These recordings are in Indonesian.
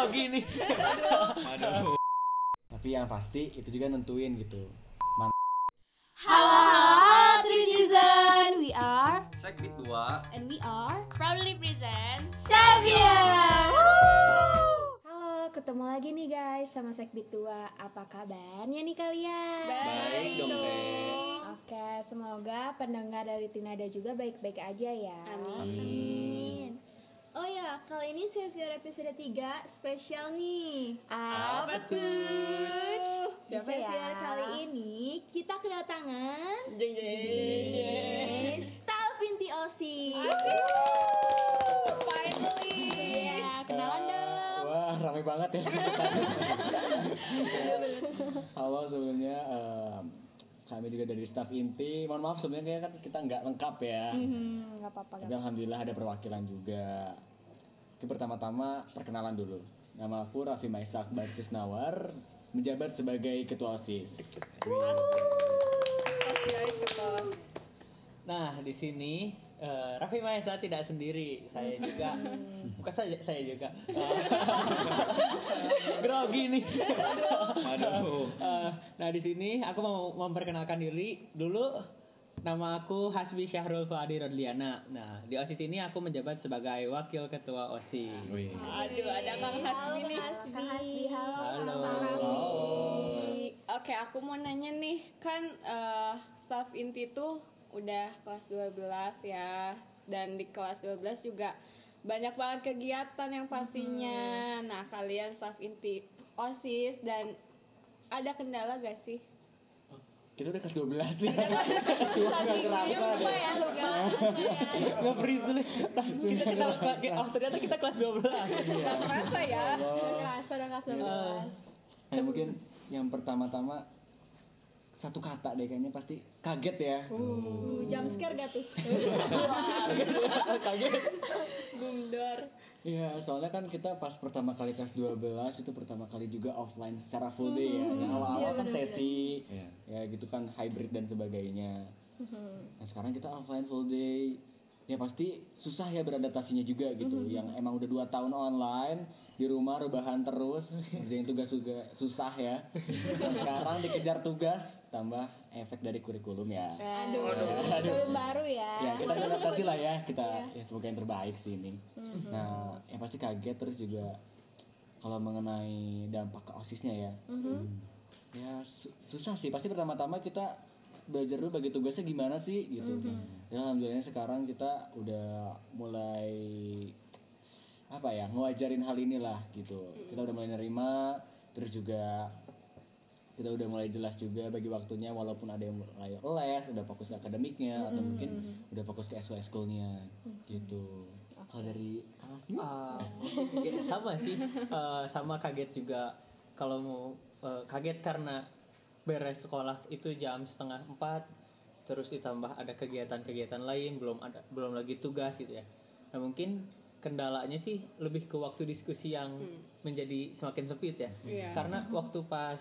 grogi nih. Aduh. Tapi yang pasti itu juga nentuin gitu. Man Halo, halo, Trinizen. We are Sekbit 2 and we are proudly present Xavier. Halo, ketemu lagi nih guys sama Sekbit 2. Apa kabarnya nih kalian? Baik dong. Oke, semoga pendengar dari Tinada juga baik-baik aja ya. Amin. Oh ya, kali ini Xavier episode 3 spesial nih. Apa tuh? Di Siapa ya? Kali ini kita kedatangan Jeng jeng. staff inti OSIS. Finally. Iya, kenalan dong. Wah, rame banget ya. Halo sebelumnya em, kami juga dari staf inti. Mohon maaf sebenarnya kan kita nggak lengkap ya. Hmm, nggak apa-apa. Tapi alhamdulillah ada perwakilan juga. Oke, pertama-tama perkenalan dulu. Nama aku Raffi Maisak Barcis Nawar, menjabat sebagai ketua OSIS. Nah, di sini eh, Raffi Maesa tidak sendiri, saya juga, bukan saja saya juga. Grogi nih. Aduh. Eh, nah di sini aku mau memperkenalkan diri dulu. Nama aku Hasbi Syahrul Fuadi Rodliana. Nah di osis ini aku menjabat sebagai wakil ketua osis. Wih. Aduh, ada Kang Hasbi nih. Kang Hasbi, halo. Halo. Oke, aku mau nanya nih, kan eh, staff inti tuh udah kelas 12 ya, dan di kelas 12 juga banyak banget kegiatan yang pastinya. Nah, kalian staff inti OSIS dan ada kendala gak sih? Kita udah kelas 12 ya. Tua nggak kerasa Lupa deh. ya, lupa. Nggak freeze dulu. Kita kita oh ternyata kita kelas 12. Iya. Kerasa ya? Allah. Kerasa udah kelas 12. Eh, Ya, mungkin yang pertama-tama satu kata deh kayaknya pasti kaget ya. Uh, jam scare gak tuh? Kaget. Bundor. Iya, soalnya kan kita pas pertama kali kelas 12 itu pertama kali juga offline secara full day ya. Yang awal-awal kan sesi, Iya. ya gitu kan hybrid dan sebagainya. Nah sekarang kita offline full day, ya pasti susah ya beradaptasinya juga gitu. Yang emang udah dua tahun online di rumah rebahan terus, ngerjain tugas juga susah ya. Nah, sekarang dikejar tugas, tambah efek dari kurikulum ya. Aduh, Aduh. belum baru ya. Ya kita beradaptasi lah ya, kita ya semoga yang terbaik sih ini. Nah, yang pasti kaget terus juga kalau mengenai dampak ke osisnya ya. Ya su- susah sih. Pasti pertama-tama kita belajar dulu bagi tugasnya gimana sih gitu. Ya alhamdulillah sekarang kita udah mulai apa ya ngewajarin hal inilah gitu. Kita udah mulai nerima terus juga kita udah mulai jelas juga bagi waktunya walaupun ada yang mulai les udah fokus ke akademiknya atau mungkin udah fokus ke SOS schoolnya gitu. Kalau dari? Ah, ya, sama sih. Eh, sama kaget juga kalau mau eh, kaget karena beres sekolah itu jam setengah empat terus ditambah ada kegiatan-kegiatan lain belum ada belum lagi tugas gitu ya. Nah mungkin kendalanya sih lebih ke waktu diskusi yang menjadi semakin sempit ya. Iya. karena waktu pas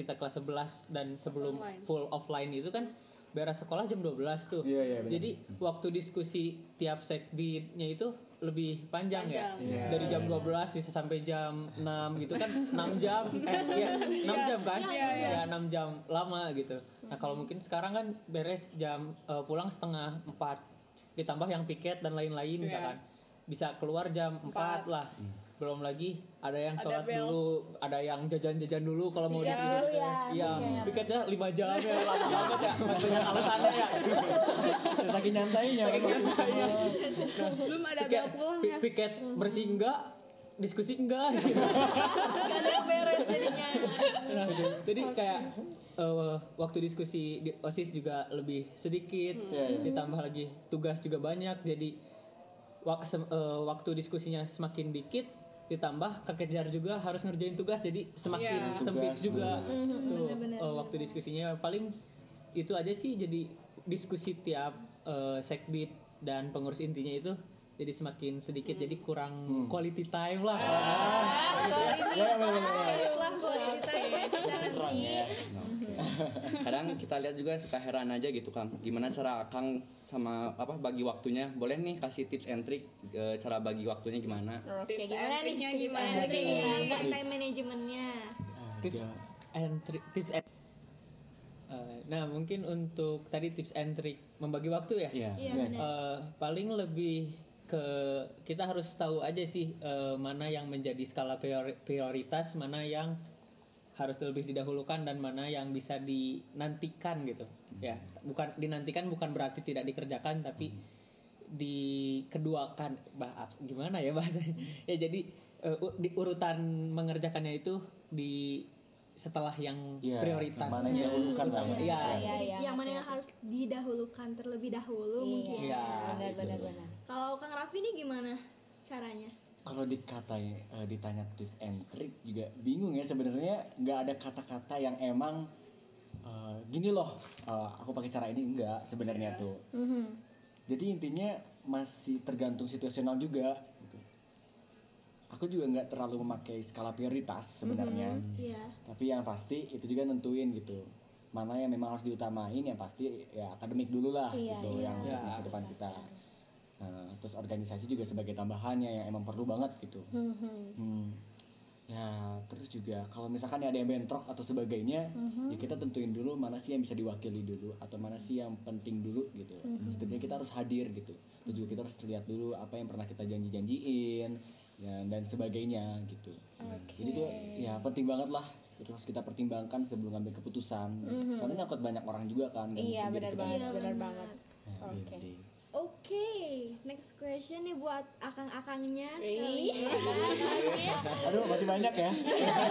kita kelas 11 dan sebelum Offline. full offline itu kan beres sekolah jam 12 tuh Iya, iya, benar. jadi waktu diskusi tiap sekbidnya itu lebih panjang, ya. Panjang. Iya, Dari jam iya. 12 bisa sampai jam 6 gitu kan 6 jam eh iya 6 jam kan? Iya, iya. Ya 6 jam lama gitu. Nah, kalau mungkin sekarang kan beres jam eh, pulang setengah 4 ditambah yang piket dan lain-lain Iya. misalkan bisa keluar jam 4 lah. Belum lagi ada yang Ada sholat bel. dulu, ada yang jajan-jajan dulu kalau mau Iya, di sini. iya, Iya, iya. piketnya 5 jam ya, lama banget ya. Dengan alasannya ya. saking nyantainya waktu itu. Belum ada Piket, bel pulang ya. piket bersih enggak, diskusi enggak. gitu. Gak ada yang beres jadinya. Nah, jadi kayak eh, waktu diskusi di OSIS juga lebih sedikit, iya. ditambah lagi tugas juga banyak, jadi wak- eh, waktu diskusinya semakin dikit, ditambah kekejar juga harus ngerjain tugas, jadi semakin Iya. sempit Tugas, juga. bener. Tuh, bener, eh, waktu diskusinya paling itu aja sih, jadi diskusi tiap eh, sekbid dan pengurus intinya itu jadi semakin sedikit, jadi kurang Hmm. quality time lah. Ya, bener, bener, bener. Lah, kalau kita Kurang ya. Oke. kadang kita lihat juga suka heran aja gitu kang gimana cara kang sama apa bagi waktunya boleh nih kasih tips and trick eh, cara bagi waktunya gimana Oke, Tips gimana and nih? gimana trick. Iya. Time- Time manajemennya. tips and trick tips and Eh, nah mungkin untuk tadi tips and trick membagi waktu ya Iya. Iya, iya. benar. Eh, paling lebih ke kita harus tahu aja sih eh, mana yang menjadi skala priori- prioritas mana yang harus lebih didahulukan dan mana yang bisa dinantikan gitu ya bukan dinantikan bukan berarti tidak dikerjakan tapi dikeduakan bah gimana ya bahasanya ya jadi eh, u- di urutan mengerjakannya itu di setelah yang Iya, prioritas Mana yang didahulukan lah ya. Iya. Iya, iya. yang mana yang harus didahulukan terlebih dahulu mungkin. Iya. Benar, gitu. benar, benar. Kalau Kang Raffi nih gimana caranya? Kalau dikatain eh, ditanya tips and trick juga bingung ya sebenarnya nggak ada kata-kata yang emang eh, gini loh eh, aku pakai cara ini enggak sebenarnya tuh. Mhm. Jadi intinya masih tergantung situasional juga. gitu. Aku juga nggak terlalu memakai skala prioritas sebenarnya. Iya. Tapi yang pasti itu juga nentuin gitu. Mana yang memang harus diutamain yang pasti ya akademik dulu lah Iya, gitu iya. yang di masa depan kita. Nah, terus organisasi juga sebagai tambahannya yang emang perlu banget gitu. Mhm. Hmm. Ya, terus juga kalau misalkan ada yang bentrok atau sebagainya, Mhm. ya kita tentuin dulu mana sih yang bisa diwakili dulu atau mana sih yang penting dulu gitu. Mhm. Setidaknya kita harus hadir gitu. Terus juga kita harus lihat dulu apa yang pernah kita janji-janjiin ya, dan sebagainya gitu. Jadi itu ya penting banget lah terus kita pertimbangkan sebelum ngambil keputusan. Mhm. Soalnya nyangkut banyak orang juga kan. Iya, mungkin benar kita banget, benar banget. Nah, Oke. gitu. Oke, next question nih buat akang-akangnya sekalian. Aduh, masih banyak ya.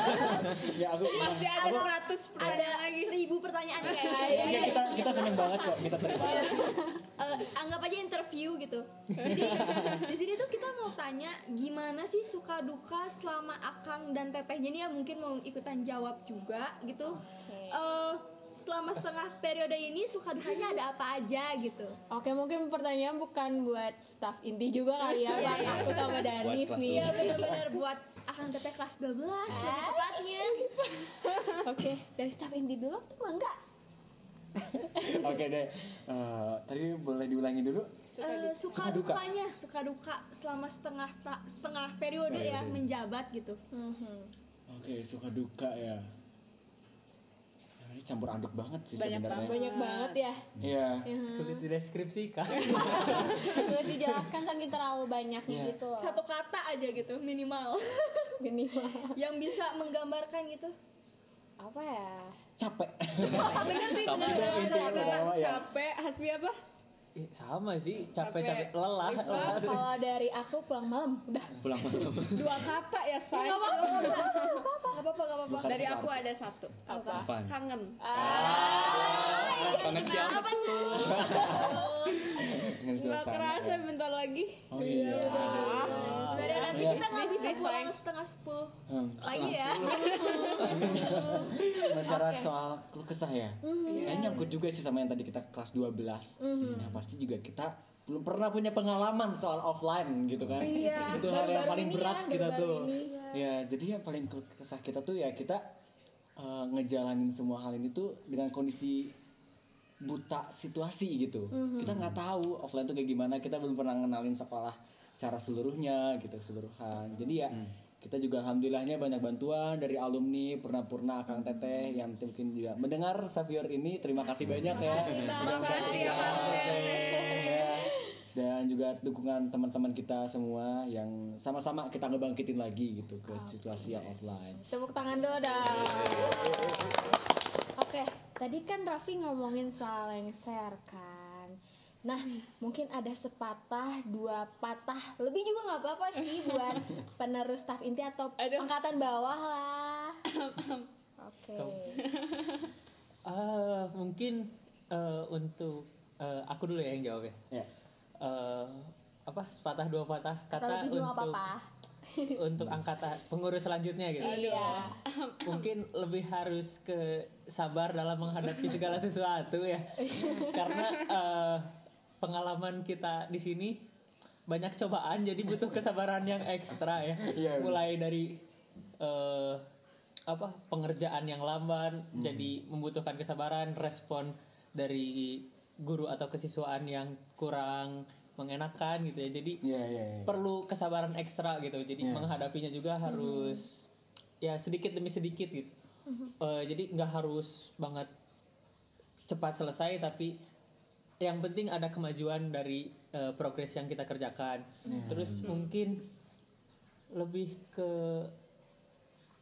ya aku Masih ada aku, 100 pertanyaan lagi. Seribu pertanyaan ya, kayaknya. kita kita seneng banget kok kita terima. Eh, anggap aja interview gitu. Jadi di sini tuh kita mau tanya gimana sih suka duka selama Akang dan Tetehnya nih ya mungkin mau ikutan jawab juga gitu. Eh selama setengah periode ini suka dukanya ada apa aja gitu. Oke, mungkin pertanyaan bukan buat staff inti juga kali ya, Iya, Bang. iya. Aku sama Danis nih. Iya benar-benar buat Akang Teteh kelas 12 lebih tepatnya. Oke, dari staff inti dulu tuh enggak? Oke deh. Eh, tadi boleh diulangi dulu. Eh, suka, Suka duka. dukanya, suka duka selama setengah ta- setengah periode ya menjabat gitu. Mhm. Oke, suka duka ya. Ini campur aduk banget sih Banyak sebenarnya. banget. Banyak banget ya. Iya. sulit dideskripsikan Sulit dijelaskan saking terlalu banyaknya Iya. gitu loh. Satu kata aja gitu minimal minimal. yang bisa menggambarkan gitu. Apa ya? Capek. bener sih, Capek. ya. Capek, Hasbi apa? Ih, sama sih capek-capek Capek. lelah, Lelah. Kalau dari aku pulang malam udah. pulang malam Dua kata ya, say. Gak apa-apa, gak apa-apa, gak apa-apa. Dari aku ada satu. Apa? Apaan? Kangen. Ah, kangen siapa Apa tuh? Nggak kerasa ya. bentar lagi. Oh iya. Iya. kita nggak bisa pulang setengah sepuluh Hmm. lagi ya. Bicara soal keluh kesah ya. Kayaknya nyangkut juga sih sama yang tadi kita kelas 12. Nah, pasti juga kita belum pernah punya pengalaman soal offline gitu kan. Iya. Itu hal yang paling berat ya, kita tuh. ini. Ya, jadi yang paling keluh kesah kita tuh ya kita eh, ngejalanin semua hal ini tuh dengan kondisi buta situasi gitu. Kita nggak tahu offline tuh kayak gimana. Kita belum pernah ngenalin sekolah secara seluruhnya gitu keseluruhan. Jadi ya kita juga alhamdulillahnya banyak bantuan dari alumni purna-purna Kang Teteh yang mungkin juga mendengar Savior ini. Terima kasih banyak ya. Terima kasih ya. Dan juga dukungan teman-teman kita semua yang sama-sama kita ngebangkitin lagi gitu ke situasi yang offline. Tepuk tangan dulu dong. Oke, tadi kan Raffi ngomongin soal lengser kan. Nah, mungkin ada sepatah, dua patah, lebih juga nggak apa-apa sih buat penerus staf inti atau Aduh. angkatan bawah lah. Oke. Eh, mungkin eh, untuk eh, aku dulu ya yang jawab ya. Ya. Eh, apa sepatah dua patah kata lebih untuk apa-apa. untuk angkatan pengurus selanjutnya gitu. Iya. Mungkin lebih harus ke sabar dalam menghadapi segala sesuatu ya. Karena eh, pengalaman kita di sini banyak cobaan jadi butuh kesabaran yang ekstra ya. Iya. Mulai dari eh, apa pengerjaan yang lamban jadi membutuhkan kesabaran respon dari guru atau kesiswaan yang kurang mengenakan gitu ya jadi Iya, iya, iya. perlu kesabaran ekstra gitu jadi Iya. menghadapinya juga harus ya sedikit demi sedikit gitu Eh, jadi nggak harus banget cepat selesai tapi yang penting ada kemajuan dari eh, progres yang kita kerjakan. Terus mungkin lebih ke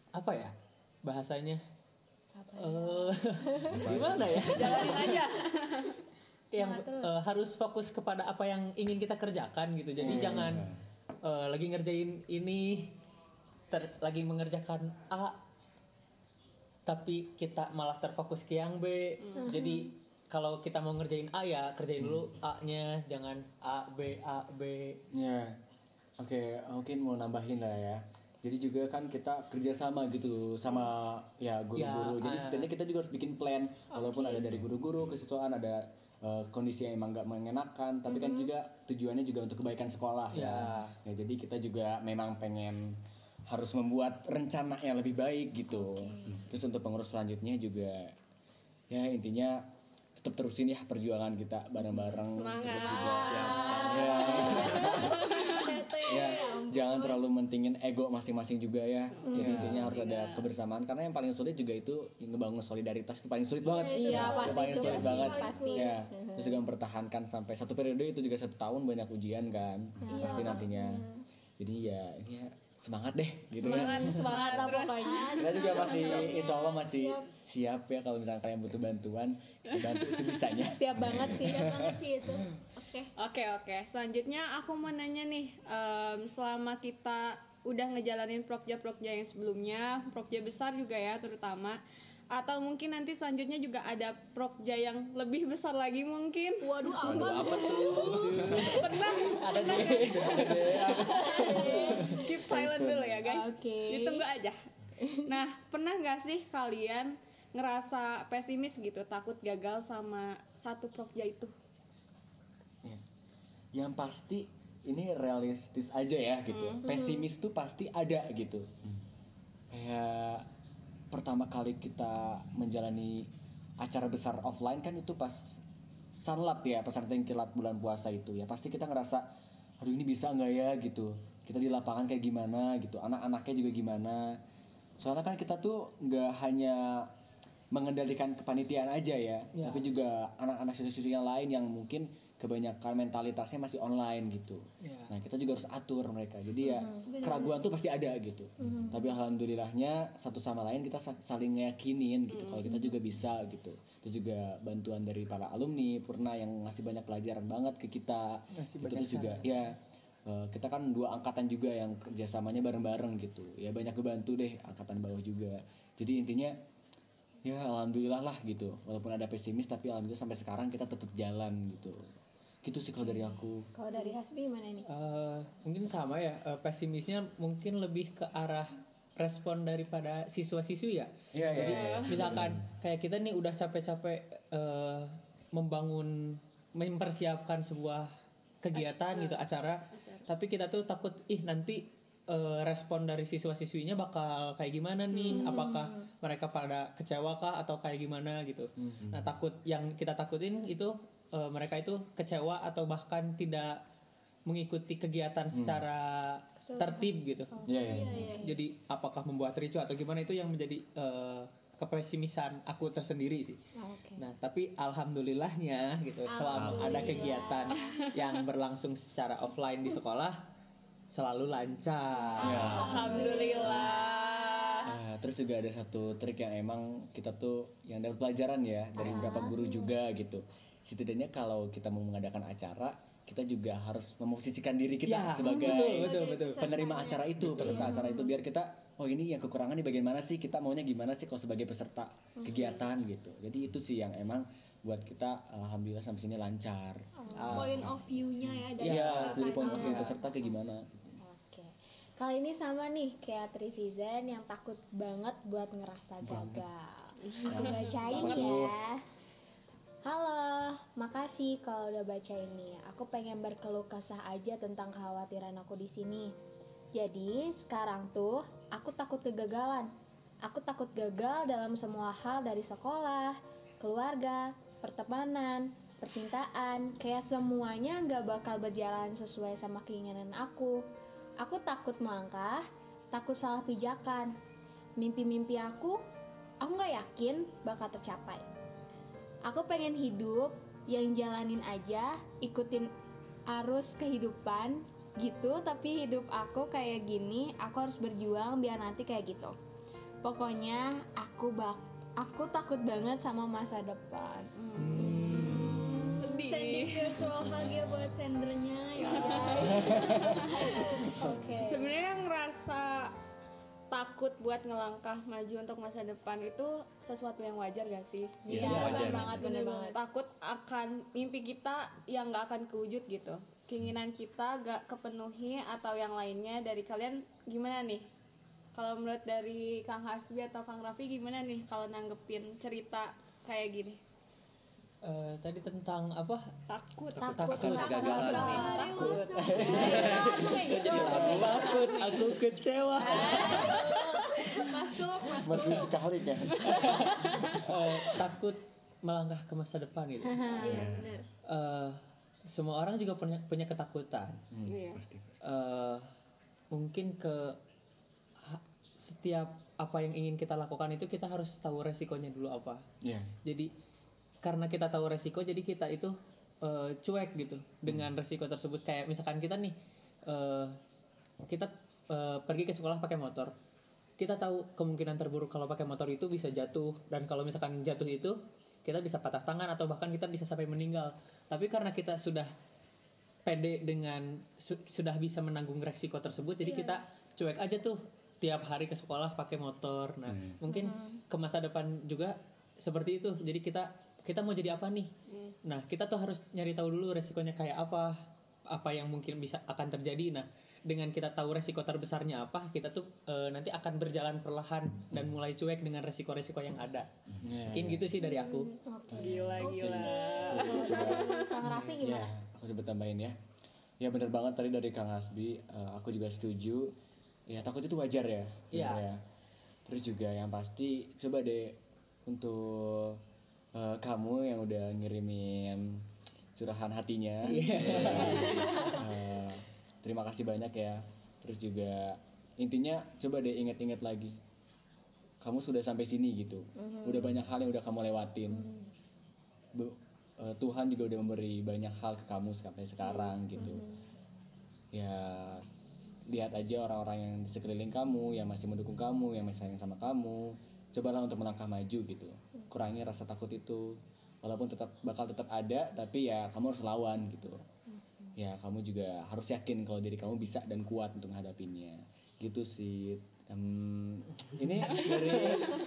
apa ya bahasanya? Eh, gimana ya? Jalanin aja. Yang eh, harus fokus kepada apa yang ingin kita kerjakan gitu. Jadi Hmm. jangan eh, lagi ngerjain ini ter- lagi mengerjakan A tapi kita malah terfokus ke yang B. Jadi kalau kita mau ngerjain A ya kerjain dulu A-nya jangan A B A B Ya, oke, mungkin mau nambahin lah ya. Jadi juga kan kita kerjasama gitu sama ya guru-guru. Ya, Jadi ah. sebenarnya kita juga harus bikin plan, walaupun ada dari guru-guru, kesiswaan ada eh, kondisi yang emang nggak mengenakan, tapi kan juga tujuannya juga untuk kebaikan sekolah ya. Ya. Ya, jadi kita juga memang pengen harus membuat rencana yang lebih baik gitu. Terus untuk pengurus selanjutnya juga ya intinya tetap terusin ya perjuangan kita bareng-bareng. Terus juga ya, ya. ya jangan terlalu mentingin ego masing-masing juga ya. Jadi intinya harus ada kebersamaan. Karena yang paling sulit juga itu ngebangun solidaritas itu paling sulit banget. Iya, pasti paling itu, sulit pasti, banget. pasti. ya terus juga mempertahankan sampai satu periode itu juga satu tahun banyak ujian kan. Pasti nantinya. Jadi ya ini ya semangat deh gitu semangat ya. Semangat Lah terus pokoknya kita juga masih insya Allah masih siap ya kalau misalnya kalian butuh bantuan kita bantu sebisanya siap banget sih Siap banget sih itu oke Oke oke, selanjutnya aku mau nanya nih, em, selama kita udah ngejalanin prokja-prokja yang sebelumnya, prokja besar juga ya terutama, atau mungkin nanti selanjutnya juga ada prokja yang lebih besar lagi mungkin. waduh Waduh, apa apa tuh Pernah? ada di Keep silent dulu ya guys. Oke. Ditunggu aja. Nah, pernah nggak sih kalian ngerasa pesimis gitu, takut gagal sama satu prokja itu? Ya. Yang pasti ini realistis aja ya gitu. Pesimis tuh pasti ada gitu. Kayak pertama kali kita menjalani acara besar offline kan itu pas sanlat ya pesantren kilat bulan puasa itu ya pasti kita ngerasa aduh ini bisa nggak ya gitu kita di lapangan kayak gimana gitu anak-anaknya juga gimana soalnya kan kita tuh nggak hanya mengendalikan kepanitiaan aja ya, Ya. tapi juga anak-anak siswa-siswi yang lain yang mungkin kebanyakan mentalitasnya masih online gitu. Ya. Nah kita juga harus atur mereka. Jadi ya keraguan tuh pasti ada gitu. Tapi alhamdulillahnya satu sama lain kita sa- saling ngeyakinin gitu. Kalau kita juga bisa gitu. Itu juga bantuan dari para alumni Purna yang ngasih banyak pelajaran banget ke kita. Ngasih banyak terus juga ya eh, kita kan dua angkatan juga yang kerjasamanya bareng-bareng gitu. Ya banyak kebantu deh angkatan bawah juga. Jadi intinya ya alhamdulillah lah gitu. Walaupun ada pesimis tapi alhamdulillah sampai sekarang kita tetap jalan gitu. Gitu sih kalau dari aku. Kalau dari Hasbi gimana nih? Eh, mungkin sama ya eh, pesimisnya mungkin lebih ke arah respon daripada siswa-siswi ya Iya, jadi misalkan kayak kita nih udah capek-capek eh, membangun mempersiapkan sebuah kegiatan gitu acara tapi kita tuh takut ih nanti eh, respon dari siswa-siswinya bakal kayak gimana nih? Apakah mereka pada kecewa kah atau kayak gimana gitu? Nah takut yang kita takutin itu eh, mereka itu kecewa atau bahkan tidak mengikuti kegiatan secara tertib gitu. Iya, iya. iya. jadi apakah membuat ricu atau gimana itu yang menjadi eh, kepesimisan aku tersendiri sih. Oke. Nah, tapi alhamdulillahnya gitu selama ada kegiatan yang berlangsung secara offline di sekolah selalu lancar. Ya. Alhamdulillah. Nah, terus juga ada satu trik yang emang kita tuh yang dapat pelajaran ya dari beberapa guru juga gitu. Setidaknya kalau kita mau mengadakan acara, kita juga harus memosisikan diri kita Ya, sebagai betul, betul, betul. penerima acara itu, peserta acara itu biar kita oh ini yang kekurangan nih bagian mana sih? Kita maunya gimana sih kalau sebagai peserta kegiatan gitu. Jadi itu sih yang emang buat kita alhamdulillah sampai sini lancar. point of view-nya ya dari Iya, dari peserta point of itu. view peserta kayak gimana? Kali ini sama nih kayak Trizizen yang takut banget buat ngerasa gagal. Aku bacain ya. Halo, makasih kalau udah baca ini. Aku pengen berkeluh kesah aja tentang kekhawatiran aku di sini. Jadi, sekarang tuh aku takut kegagalan. Aku takut gagal dalam semua hal dari sekolah, keluarga, pertemanan, percintaan. Kayak semuanya nggak bakal berjalan sesuai sama keinginan aku. Aku takut melangkah, takut salah pijakan. Mimpi-mimpi aku, aku nggak yakin bakal tercapai. Aku pengen hidup yang jalanin aja, ikutin arus kehidupan gitu, tapi hidup aku kayak gini, aku harus berjuang biar nanti kayak gitu. Pokoknya aku bak aku takut banget sama masa depan. Sedih. Sending virtual bahagia buat sendernya ya. Oke. Sebenarnya ngerasa takut buat ngelangkah maju untuk masa depan itu sesuatu yang wajar gak sih? Iya, Iya, wajar. banget, bener banget. Takut akan mimpi kita yang gak akan kewujud gitu. Keinginan kita gak kepenuhi atau yang lainnya dari kalian gimana nih? Kalau menurut dari Kang Hasbi atau Kang Raffi gimana nih kalau nanggepin cerita kayak gini? Eh, tadi tentang apa Takut. Takut Takut. kegagalan. takut gitu. takut aku kecewa Masuk, masuk. Masih sekali kan. Eh, takut melangkah ke masa depan gitu Iya, benar. Eh, semua orang juga punya punya ketakutan Iya. eh mungkin ke setiap apa yang ingin kita lakukan itu kita harus tahu resikonya dulu apa. Iya. Jadi karena kita tahu resiko jadi kita itu eh, cuek gitu dengan resiko tersebut kayak misalkan kita nih eh kita eh, pergi ke sekolah pakai motor. Kita tahu kemungkinan terburuk kalau pakai motor itu bisa jatuh dan kalau misalkan jatuh itu kita bisa patah tangan atau bahkan kita bisa sampai meninggal. Tapi karena kita sudah pede dengan su- sudah bisa menanggung resiko tersebut jadi kita cuek aja tuh tiap hari ke sekolah pakai motor nah Hmm. mungkin ke masa depan juga seperti itu jadi kita kita mau jadi apa nih nah kita tuh harus nyari tahu dulu resikonya kayak apa apa yang mungkin bisa akan terjadi nah dengan kita tahu resiko terbesarnya apa kita tuh eh, nanti akan berjalan perlahan dan mulai cuek dengan resiko-resiko yang ada Iya. mungkin gitu sih dari aku Oke. Gila, gila. Kalau dari Kang Raffi Ya, gimana? aku coba tambahin ya. Ya bener banget tadi dari Kang Hasbi, eh, aku juga setuju. Ya takut itu wajar ya. Iya. sebenarnya. Terus juga yang pasti coba deh untuk eh, kamu yang udah ngirimin curahan hatinya. Eh, terima kasih banyak ya. Terus juga intinya coba deh inget-inget lagi. Kamu sudah sampai sini gitu. Udah banyak hal yang udah kamu lewatin. Bu- eh, Tuhan juga udah memberi banyak hal ke kamu sampai sekarang gitu. Ya lihat aja orang-orang yang di sekeliling kamu, yang masih mendukung kamu, yang masih sayang sama kamu. Cobalah untuk melangkah maju gitu. Kurangi rasa takut itu. Walaupun tetap bakal tetap ada, tapi ya kamu harus lawan gitu. Ya kamu juga harus yakin kalau diri kamu bisa dan kuat untuk menghadapinya. Gitu sih. Em, ini dari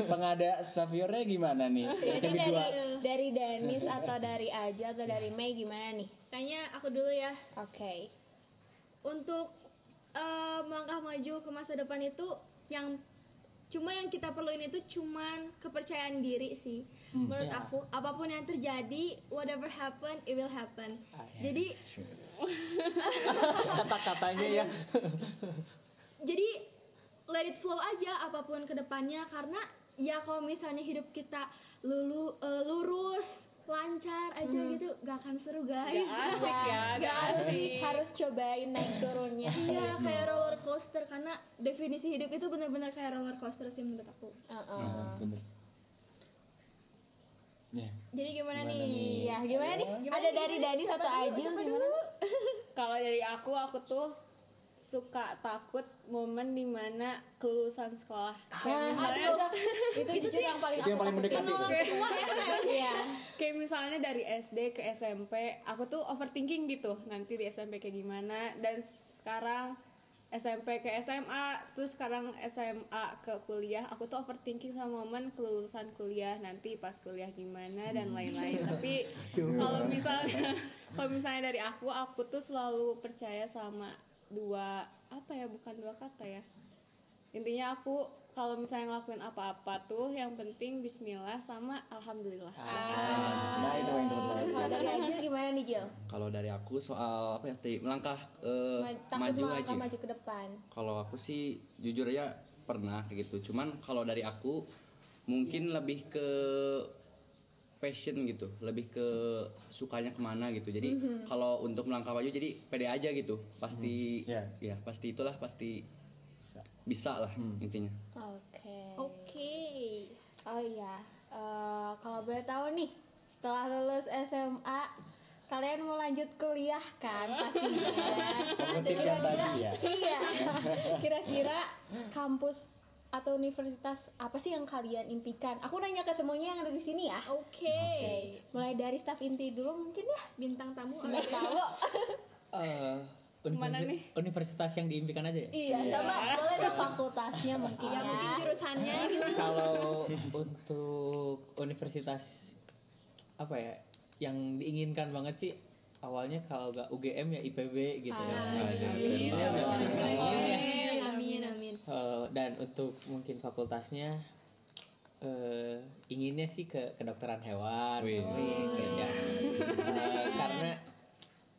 pengada Safiornya gimana nih? Ini Yang kedua. dari dari Danis atau dari Aja atau dari Mei gimana nih? Kayaknya aku dulu ya. Oke. Untuk eh, melangkah maju ke masa depan itu yang cuma yang kita perluin itu cuman kepercayaan diri sih. Menurut Ya. aku, apa pun yang terjadi, whatever happen, it will happen. Jadi kata-katanya ya jadi let it flow aja apa pun ke depannya karena ya kalau misalnya hidup kita lulu eh, lurus lancar aja gitu gak akan seru guys Gak asik ya, gak asik. Harus cobain naik turunnya. iya kayak roller coaster karena definisi hidup itu benar-benar kayak roller coaster sih menurut aku Heeh. Nah, bener. Jadi gimana, Gimana nih nih? Ya, gimana nih? Gimana, Ada gimana? dari Siapa gimana? dulu? Kalau dari aku, aku tuh suka takut momen di mana kelulusan sekolah. Kayak misalnya, Aduh, itu jujur yang paling Itu yang aku paling mendekati. Iya. kayak misalnya dari SD ke SMP, aku tuh overthinking gitu. Nanti di SMP kayak gimana. Dan sekarang SMP ke SMA, terus sekarang SMA ke kuliah, aku tuh overthinking sama momen kelulusan kuliah nanti pas kuliah gimana dan lain-lain. Tapi kalau misalnya kalau misalnya dari aku, aku tuh selalu percaya sama dua apa ya bukan dua kata ya. Intinya aku kalau misalnya ngelakuin apa-apa tuh yang penting Bismillah sama Alhamdulillah. Nah, itu yang teman Kalau dari gimana nih Jil? Kalau dari aku soal apa ya tadi melangkah Ma- Takut maju melangkah aja. maju ke depan. Kalau aku sih jujur ya pernah kayak gitu cuman kalau dari aku mungkin lebih ke passion gitu lebih ke sukanya ke mana gitu jadi kalau untuk melangkah maju jadi pede aja gitu pasti Iya. ya pasti itulah pasti bisa lah intinya Oke. Oke. Oh iya, Eh, kalau boleh tahu nih, setelah lulus SMA, kalian mau lanjut kuliah kan pastinya. Tadi ya. Iya. Kira-kira kampus atau universitas apa sih yang kalian impikan? Aku nanya ke semuanya yang ada di sini ya. Oke. Mulai dari staf inti dulu mungkin ya. Bintang tamu Nggak tahu. Eh, Mana nih? universitas yang diimpikan aja ya Iya, sama boleh dong fakultasnya mungkin ya mungkin ya. jurusannya gitu. kalau untuk universitas apa ya yang diinginkan banget sih awalnya kalau nggak UGM ya IPB gitu ya. Ah, Nah, iya, iya. ya. Amin, amin, amin. Eh, dan untuk mungkin fakultasnya eh inginnya sih ke kedokteran hewan Wih. Wih, ya. Eh, karena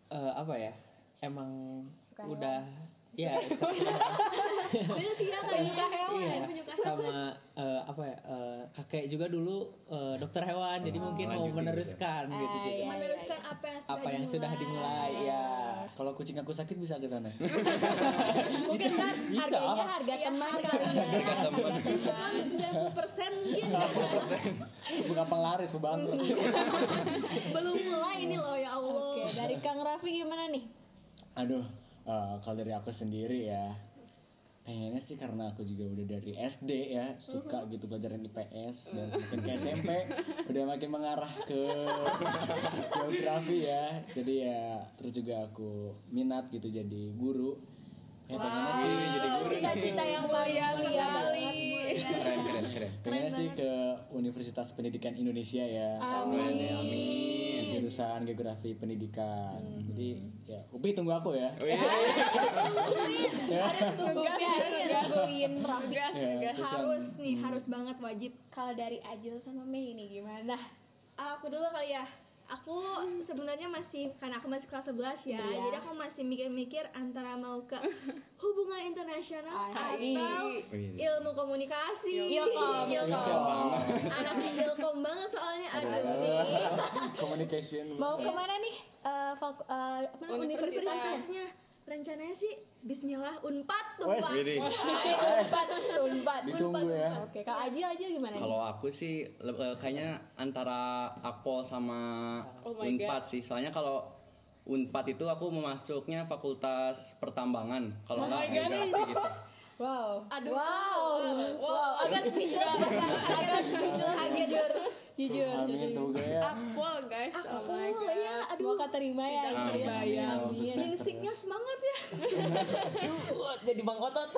eh, apa ya emang Suka udah Sih ya kayak Penyuka hewan. iya penyuka sama eh, apa ya eh, kakek juga dulu eh, dokter hewan jadi Oh, mungkin mau meneruskan gitu. gitu Ah, jadi iya. meneruskan apa yang sudah apa yang sudah dimulai ya Kalau kucing aku sakit bisa ke sana. Mungkin kan harganya harga teman kali ya. Harga teman. Kan 90% mungkin Bukan penglaris, bangkrut. belum mulai ini loh ya Allah. Oke, dari Kang Raffi gimana nih? Aduh, eh, kalau dari aku sendiri ya pengennya sih karena aku juga udah dari SD ya suka gitu pelajaran IPS dan makin ke SMP udah makin mengarah ke geografi ya. Jadi ya terus juga aku minat gitu jadi guru. Ya pengennya sih jadi guru. Cita-cita yang mulia banget. keren keren keren. Pengennya sih ke Universitas Pendidikan Indonesia ya. Amin. amin jurusan geografi pendidikan jadi ya Upi tunggu aku ya Wih. Harus tungguin, harus tungguin Raffi. Ya, harus nih, harus banget wajib. Kalau dari Ajil sama Mei ini gimana? Aku dulu kali ya. Aku sebenarnya masih karena aku masih kelas 11 ya. Iya. Jadi aku masih mikir-mikir antara mau ke hubungan internasional Asik. atau ilmu komunikasi. Ilkom. Ilkom. Anak ilkom banget soalnya aduh. communication Mau ke mana nih? Eh, fak- apa namanya, universitasnya? Rencananya sih Bismillah Unpad tuh Wes, Pak. Widih. Unpad, Unpad. ditunggu ya Oke, Kak Ajil aja gimana nih? Kalau aku sih le- eh, kayaknya antara Akpol sama Oh my Unpad sih. Soalnya kalau Unpad itu aku memasuknya fakultas pertambangan. Kalau nggak geografi gitu. Wow. Aduh. Wow. Wow. Agak speechless. Agak speechless. Agak jujur. Jujur. amin semoga ya Apple guys, oh my Oh god. ya, aduh. Semoga terima ya. Ajil ya. Amin. Linsiknya semangat ya. Jadi bang otot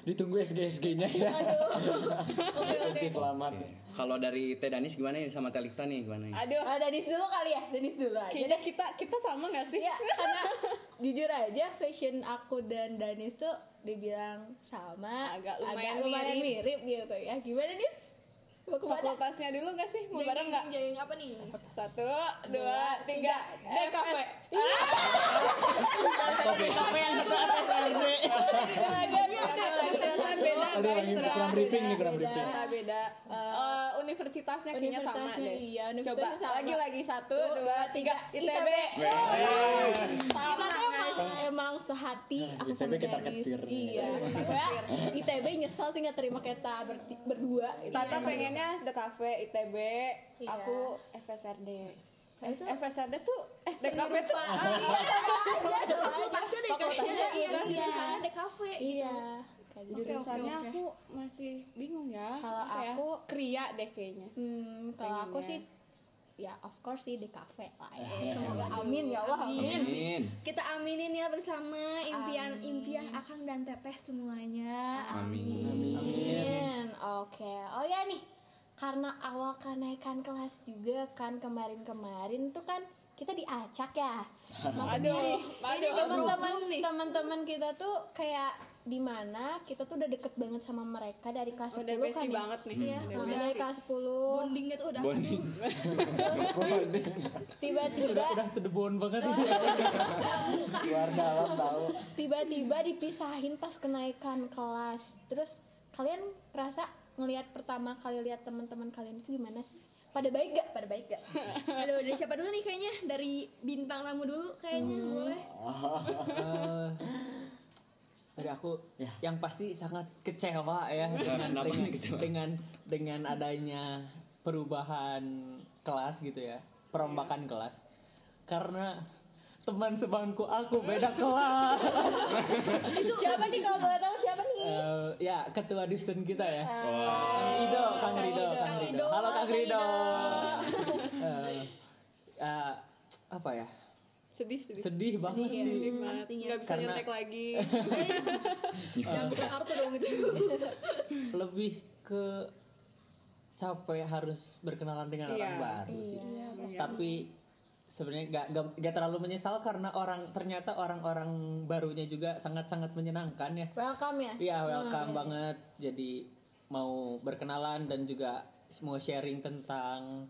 ditunggu SG SG nya ya Oke, selamat. Kalau dari Teh Danis gimana nih sama Telista nih gimana nih? Aduh, Ah, Danis dulu kali ya, Danis dulu aja kayaknya kita kita sama nggak sih? Ya, karena jujur aja fashion aku dan Danis tuh dibilang sama, Agak lumayan lumayan mirip. mirip gitu ya. Gimana nis? Fakultasnya dulu nggak sih? Mau bareng nggak? Jeng apa nih? Satu, dua, tiga. DKV. apa yang satu beda aduh lagi kurang briefing nih kurang briefing. Beda. Eh, universitasnya kayaknya sama deh. iya, Coba lagi lagi. Satu, dua, tiga. ITB. Sama tuh emang, emang sehati aku ITB sama kita ketir. Iya. Ya, ITB nyesel sih nggak terima kita berti- berdua. gitu. Tata pengennya DKV, ITB, Iya. aku FSRD. FSRD tuh eh DKV tuh Fakultasnya iya, iya. deh kafe. Iya. Kayak gitu. Jurusannya aku masih bingung ya. Kalau ya? aku- kria deh kayaknya. Hmm, kalau aku sih ya of course sih di kafe lah ya. Eh, Semoga amin ya Allah amin. Amin. Kita aminin ya bersama impian-impian Akang dan Teteh semuanya. Amin. Amin. Oke. Oh ya nih, karena awal kenaikan kelas juga kan kemarin-kemarin tuh kan kita diacak ya Aduh, aduh, teman-teman teman-teman kita tuh kayak di mana kita tuh udah deket banget sama mereka dari kelas 10 udah kan besti ya? banget nih. Iya, Udah nah, besti. dari kelas 10 bondingnya tuh udah Bonding. tiba-tiba udah udah sedebon banget ini luar dalam tahu. Tiba-tiba dipisahin pas kenaikan kelas. Terus kalian rasa ngelihat pertama kali lihat teman-teman kalian itu gimana sih? Pada baik gak aduh dari siapa dulu nih kayaknya dari bintang tamu dulu kayaknya boleh Eh, dari aku Ya. Yang pasti sangat kecewa ya. Dengan kenapa dengan, nih kecewa? dengan dengan adanya perubahan kelas gitu ya perombakan kelas. Karena teman sebangku aku beda kelas. Siapa nih kalau boleh tahu siapa nih? Eh, ya ketua distance kita ya. Wah. Kang Rido Kang Rido Kang Rido. Halo Kang Rido. Eh, eh, apa ya Sedih, sedih. sedih banget Sedih sih banget. Nggak bisa Karena- nyontek lagi. jangan buka kartu dong gitu lebih ke capek harus berkenalan dengan orang Iya. baru sih. Iya, Tapi sebenarnya gak, gak, gak terlalu menyesal karena orang ternyata orang-orang barunya juga sangat-sangat menyenangkan ya. welcome ya Iya welcome banget. Jadi mau berkenalan dan juga mau sharing tentang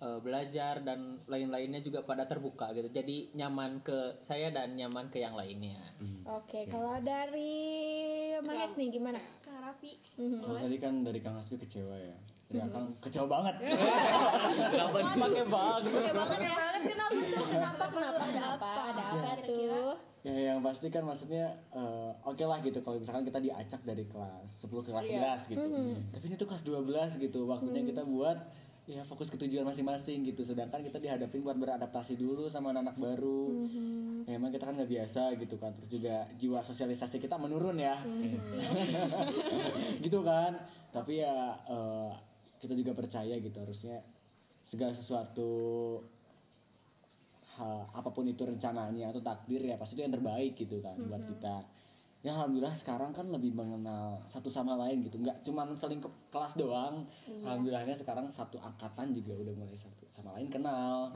eh, belajar dan lain-lainnya juga pada terbuka gitu. Jadi nyaman ke saya dan nyaman ke yang lainnya. oke kalau dari Mahes nih gimana? kang Raffi. Mhm. kalau tadi kan dari kang Aspi kecewa ya. Dari akang kecewa banget. Kenapa pakai banget? Oke banget ya kenapa? Tuh kenapa? Kenapa? Kenapa? Ada apa? Tuh? Ya yang pasti kan maksudnya eh, oke lah gitu. Kalau misalkan kita diacak dari kelas 10 ke kelas Iya. 11 gitu. Tapi ini tuh kelas 12 gitu. Waktunya kita buat ya fokus ke tujuan masing-masing gitu. Sedangkan kita dihadapin buat beradaptasi dulu sama anak baru. Ya, emang kita kan nggak biasa gitu kan. Terus juga jiwa sosialisasi kita menurun ya. Gitu kan. Tapi ya eh, kita juga percaya gitu harusnya segala sesuatu ha- apa pun itu rencananya atau takdir ya pasti itu yang terbaik gitu kan buat kita ya alhamdulillah sekarang kan lebih mengenal satu sama lain gitu. Nggak cuman saling ke kelas doang. Alhamdulillahnya sekarang satu angkatan juga udah mulai satu sama lain kenal.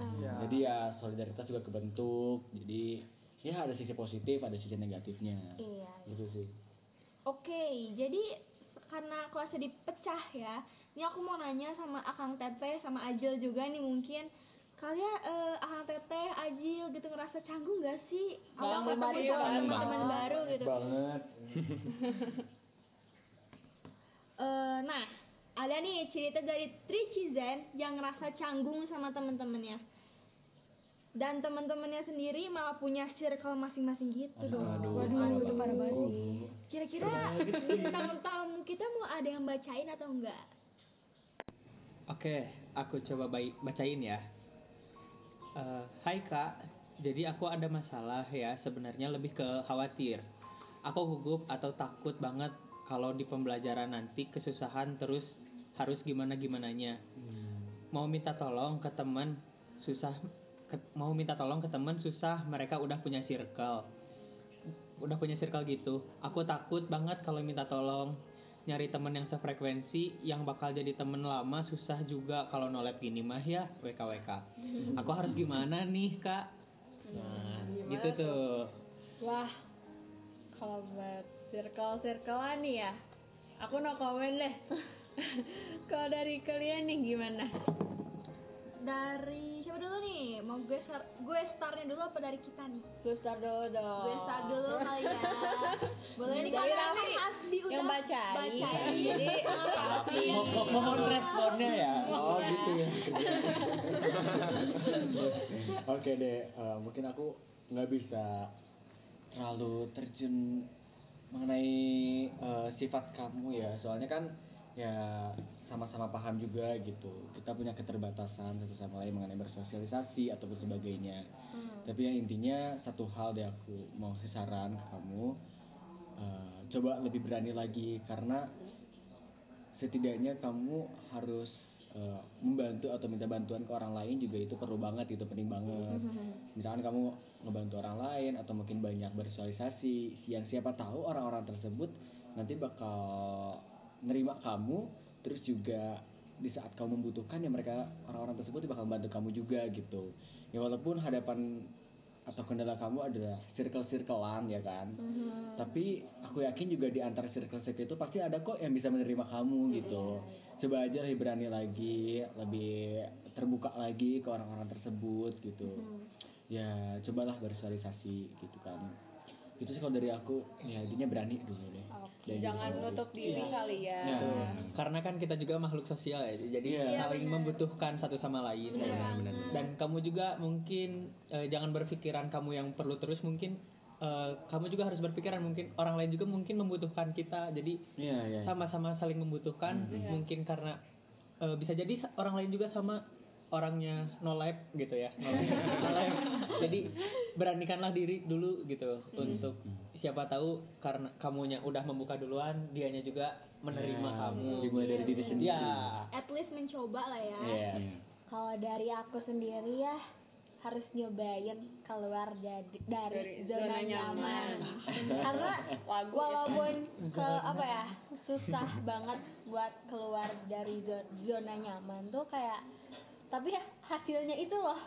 Jadi ya solidaritas juga kebentuk. Jadi ya ada sisi positif ada sisi negatifnya. Iya gitu sih. Oke, jadi karena kelasnya dipecah ya, ini aku mau nanya sama Akang Teteh sama Ajil juga nih mungkin kalian eh, Akang Teteh, Ajil gitu ngerasa canggung gak sih awal ketemu sama teman-teman baru gitu? banget Eh, nah, ada nih cerita dari Tricizen yang ngerasa canggung sama temen-temennya. Dan temen-temennya sendiri malah punya circle masing-masing gitu dong. aduh, waduh, parah waduh, parah banget. sih. Kira-kira bintang tamu kita mau ada yang bacain atau enggak? Oke, aku coba bacain ya. Eh, hai kak, jadi aku ada masalah ya. Sebenarnya lebih ke khawatir. Aku gugup atau takut banget kalau di pembelajaran nanti kesusahan terus harus gimana gimananya. Mau minta tolong ke teman susah, ke- mau minta tolong ke teman susah. Mereka udah punya circle, udah punya circle gitu. Aku takut banget kalau minta tolong nyari temen yang sefrekuensi yang bakal jadi temen lama susah juga kalau nolep gini mah ya WKWK aku harus gimana nih kak? Nah gitu tuh? Wah, kalau buat circle-circlean nih ya, aku no komen deh. kalau dari kalian nih gimana? Dari siapa dulu nih? Mau gue start, gue startnya dulu apa dari kita nih? Gue start dulu dong. Gue start dulu kali ya. Boleh nih Dari karena Raffi nih Asbi udah yang bacain. bacain. Jadi, mo- mohon responnya ya oh gitu ya oke deh eh, mungkin aku nggak bisa terlalu terjun mengenai eh, sifat kamu ya soalnya kan ya sama-sama paham juga gitu. Kita punya keterbatasan satu sama lain mengenai bersosialisasi ataupun sebagainya. Tapi yang intinya satu hal deh aku mau kasih saran ke kamu. Eh, coba lebih berani lagi karena setidaknya kamu harus eh, membantu atau minta bantuan ke orang lain juga itu perlu banget itu penting banget. Misalkan kamu ngebantu orang lain atau mungkin banyak bersosialisasi yang siapa tahu orang-orang tersebut nanti bakal nerima kamu terus juga di saat kamu membutuhkan ya mereka orang-orang tersebut bakal bantu kamu juga gitu. Ya walaupun hadapan atau kendala kamu adalah circle-circlean ya kan? Tapi aku yakin juga di antara circle-circle itu pasti ada kok yang bisa menerima kamu gitu. Coba aja lebih berani lagi lebih terbuka lagi ke orang-orang tersebut gitu. Ya cobalah bersosialisasi gitu kan itu sih kalau dari aku ya intinya berani dulu deh Dan Jangan nutup diri Iya. kali ya. Ya. karena kan kita juga makhluk sosial ya jadi Iya. saling membutuhkan satu sama lain dan kamu juga mungkin eh, jangan berpikiran kamu yang perlu terus mungkin eh, kamu juga harus berpikiran mungkin orang lain juga mungkin membutuhkan kita jadi Iya, iya. sama-sama saling membutuhkan mungkin karena eh, bisa jadi orang lain juga sama orangnya no life gitu ya no life, no life. jadi beranikanlah diri dulu gitu untuk siapa tahu karena kamunya udah membuka duluan dianya juga menerima Ya, kamu. dimulai dari diri sendiri. Ya. At least mencoba lah ya. Iya. Kalau dari aku sendiri ya harus nyobain keluar dari, dari, Dari zona, zona nyaman. nyaman. Karena Lagu ya. walaupun ke apa ya susah banget buat keluar dari zo- zona nyaman tuh kayak tapi ya hasilnya itu loh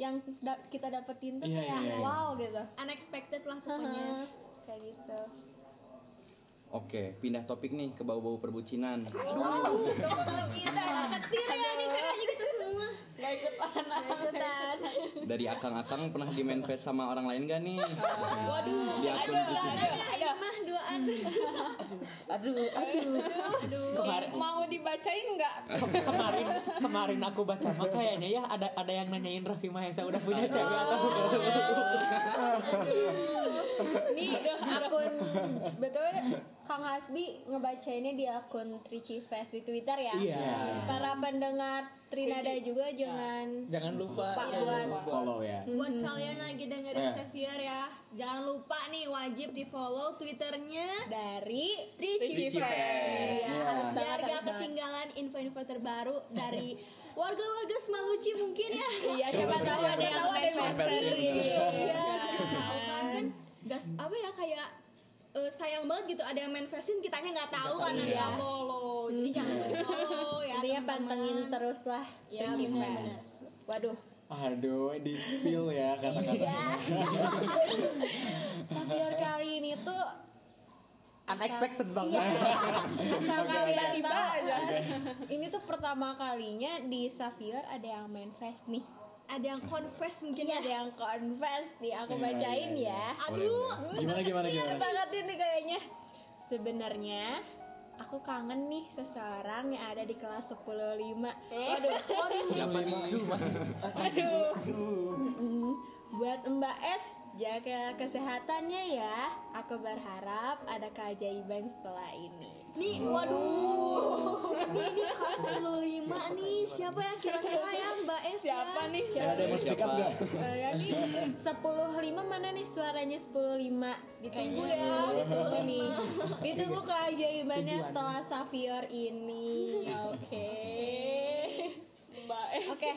yang da- kita dapetin tuh Iya, kayak iya, iya. wow gitu. unexpected lah pokoknya kayak gitu. Oke, pindah topik nih ke bau-bau perbucinan. kita ketir ya nih kayaknya kita semua Gak ikutan. Ikutan. Dari akang-akang pernah di manifest sama orang lain gak nih? waduh Di akun aduh ada ini mah duaan aduh aduh kemarin Mau dibacain nggak? kemarin kemarin aku baca mah kayaknya ya ada ada yang nanyain Raffi Mahesa udah punya cewek atau belum Nih akun betul Kang Hasbi ngebacainnya di akun Trici Fest di Twitter ya. Iya. Para pendengar Trinada juga jangan jangan lupa Lupa ya, buat- follow ya buat kalian lagi dengerin Eh. Xavier ya jangan lupa nih wajib di follow twitternya dari Trici Trici Fest. Fest. Iya, harus biar banget, gak harus ketinggalan info-info terbaru dari warga-warga Semaluci mungkin ya Iya, siapa tahu ada yang ada manifest. Iya, Iya. tahu kan kan gas apa ya kayak eh, sayang banget gitu ada yang manifestin kitanya nggak tahu Nggak dia ya. follow jadi jangan follow Intinya pantengin terus lah. Ya benar-benar Waduh. aduh di spill ya kata-kata. Iya. Xavier kali ini tuh unexpected banget. Asal Oke, kalian tahu. Aja. ini tuh pertama kalinya di Xavier ada yang manifest nih. Ada yang confess mungkin ya ada yang confess nih. Aku Iya, bacain iya, iya. ya aduh. Gimana gimana Iya gimana? banget ini kayaknya. Sebenarnya aku kangen nih seseorang yang ada di kelas 105. Waduh, waduh. siapa aduh. Buat Mbak S, jaga kesehatannya ya. Aku berharap ada keajaiban setelah ini. nih waduh ini ini kelas 25 nih siapa yang kira-kira ya Mbak S ya? Siapa nih? Ya, ada yang mau speak up Siapa? nggak? Eh, ya nih 105 mana nih suaranya 105 ditunggu ya ditunggu nih 105. ditunggu keajaibannya Tujuan. setelah Xavier ini oke Mbak eh. oke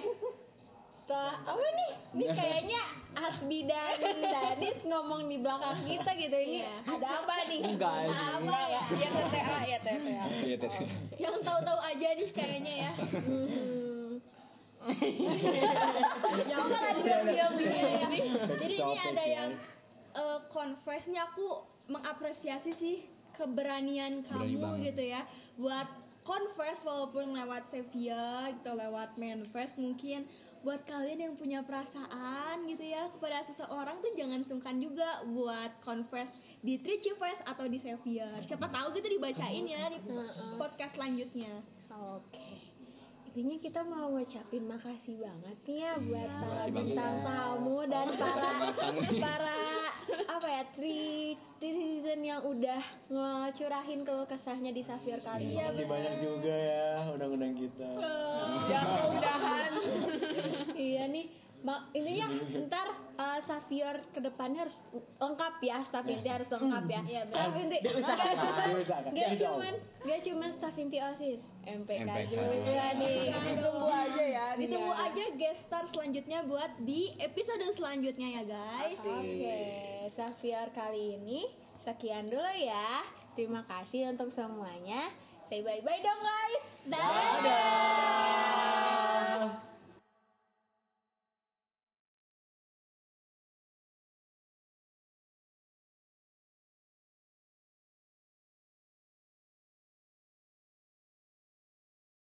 setelah apa nih ini kayaknya Hasbi dan Danis ngomong di belakang kita gitu ini Iya. ada apa nih Enggak, ini. apa ya Ya TTA ya TTA. Iya, Teh. yang tahu-tahu aja nih kayaknya ya Hmm. yang lagi diam ya jadi ini ada ya. yang eh, confess-nya aku mengapresiasi sih keberanian Berani kamu gitu ya buat confess walaupun lewat Sevilla gitu lewat manifest mungkin buat kalian yang punya perasaan gitu ya kepada seseorang tuh jangan sungkan juga buat confess di Trici Fest atau di Sevilla siapa tahu gitu dibacain ya di podcast selanjutnya Oke. Intinya kita mau ngucapin makasih banget nih ya buat para makasih banget. bintang tamu dan para para apa ya tri citizen yang udah ngecurahin keluh kesahnya di Safir kali ini. Makasih banyak juga ya undang-undang kita. Ya mudah-mudahan. Iya nih. Ma, intinya ntar uh, Safior ke depannya harus lengkap ya, staff inti harus lengkap ya. Iya, Staff inti nggak Diusahakan, cuman Insya cuman osis, MPK, MPK. juga nih. Ditunggu aja ya. ditunggu Iya. aja guest star selanjutnya buat di episode selanjutnya ya guys Oke, Safior kali ini sekian dulu ya. Terima kasih untuk semuanya. Say bye bye dong guys. Dadah.